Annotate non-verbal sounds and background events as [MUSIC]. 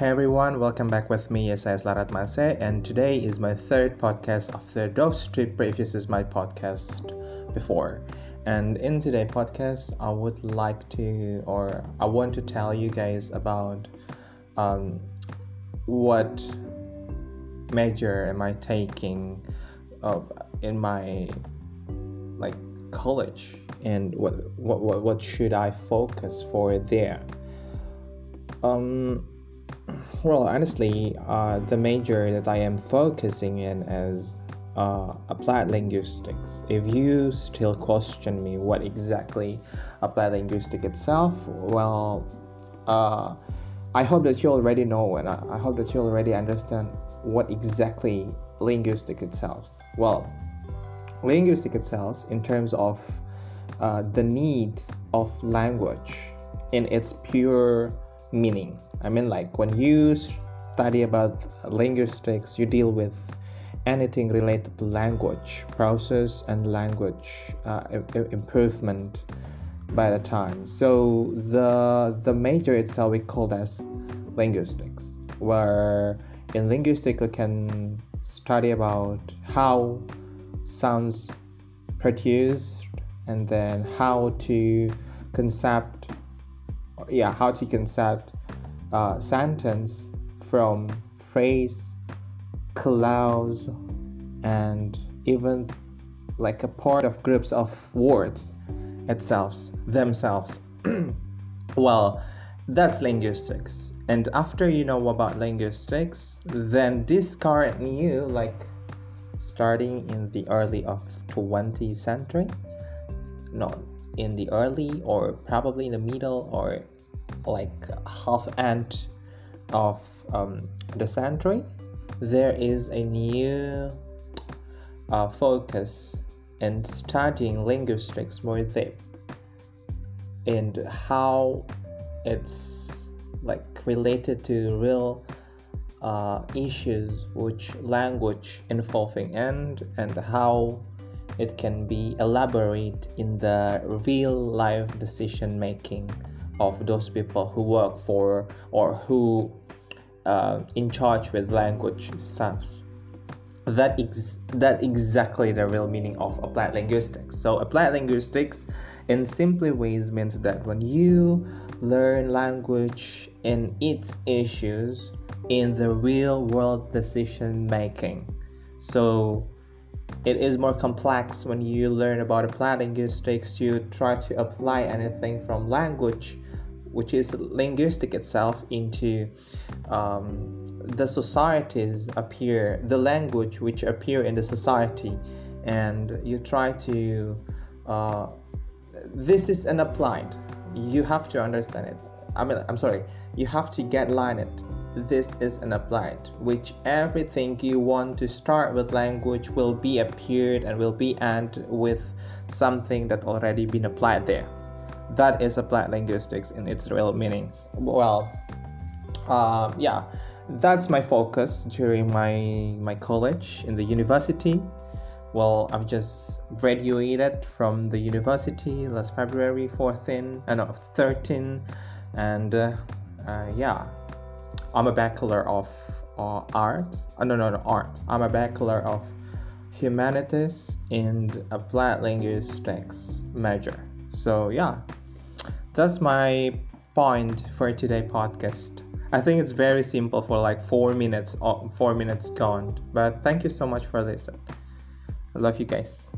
Hey everyone, welcome back with me, Saya Larat Mase, and today is my third podcast after those two previous is my podcast before. And in today's podcast, I would like to, or I want to tell you guys about um, what major am I taking uh, in my like college, and what what what, what should I focus for there. Um, well, honestly, uh, the major that I am focusing in is uh, applied linguistics. If you still question me what exactly applied linguistics itself, well, uh, I hope that you already know and I, I hope that you already understand what exactly linguistic itself. Well, linguistic itself, in terms of uh, the need of language in its pure meaning I mean, like when you study about linguistics, you deal with anything related to language process and language uh, improvement by the time. So the the major itself we call as linguistics, where in linguistics we can study about how sounds produced and then how to concept yeah how to concept uh, sentence from phrase, clause, and even like a part of groups of words itself themselves. [CLEARS THROAT] well, that's linguistics. And after you know about linguistics, then this current new like starting in the early of 20th century, not in the early or probably in the middle or like half end of um, the century, there is a new uh, focus in studying linguistics more deep and how it's like related to real uh, issues which language involving and and how it can be elaborate in the real life decision making of those people who work for or who uh, in charge with language stuff. That is that exactly the real meaning of applied linguistics. So applied linguistics in simple ways means that when you learn language and its issues in the real world decision making so it is more complex when you learn about applied linguistics you try to apply anything from language which is linguistic itself into um, the societies appear the language which appear in the society. And you try to uh, this is an applied. You have to understand it. I mean i'm sorry. You have to get line it this is an applied which everything you want to start with language will be appeared and will be end with something that already been applied there that is applied linguistics in its real meanings. Well, uh, yeah, that's my focus during my my college in the university. Well, I've just graduated from the university last February 14, uh, no, 13, and uh, uh, yeah, I'm a bachelor of uh, arts. Uh, no, no, no, arts. I'm a bachelor of humanities and applied linguistics major. So yeah, that's my point for today podcast. I think it's very simple for like four minutes, four minutes gone. But thank you so much for listening. I love you guys.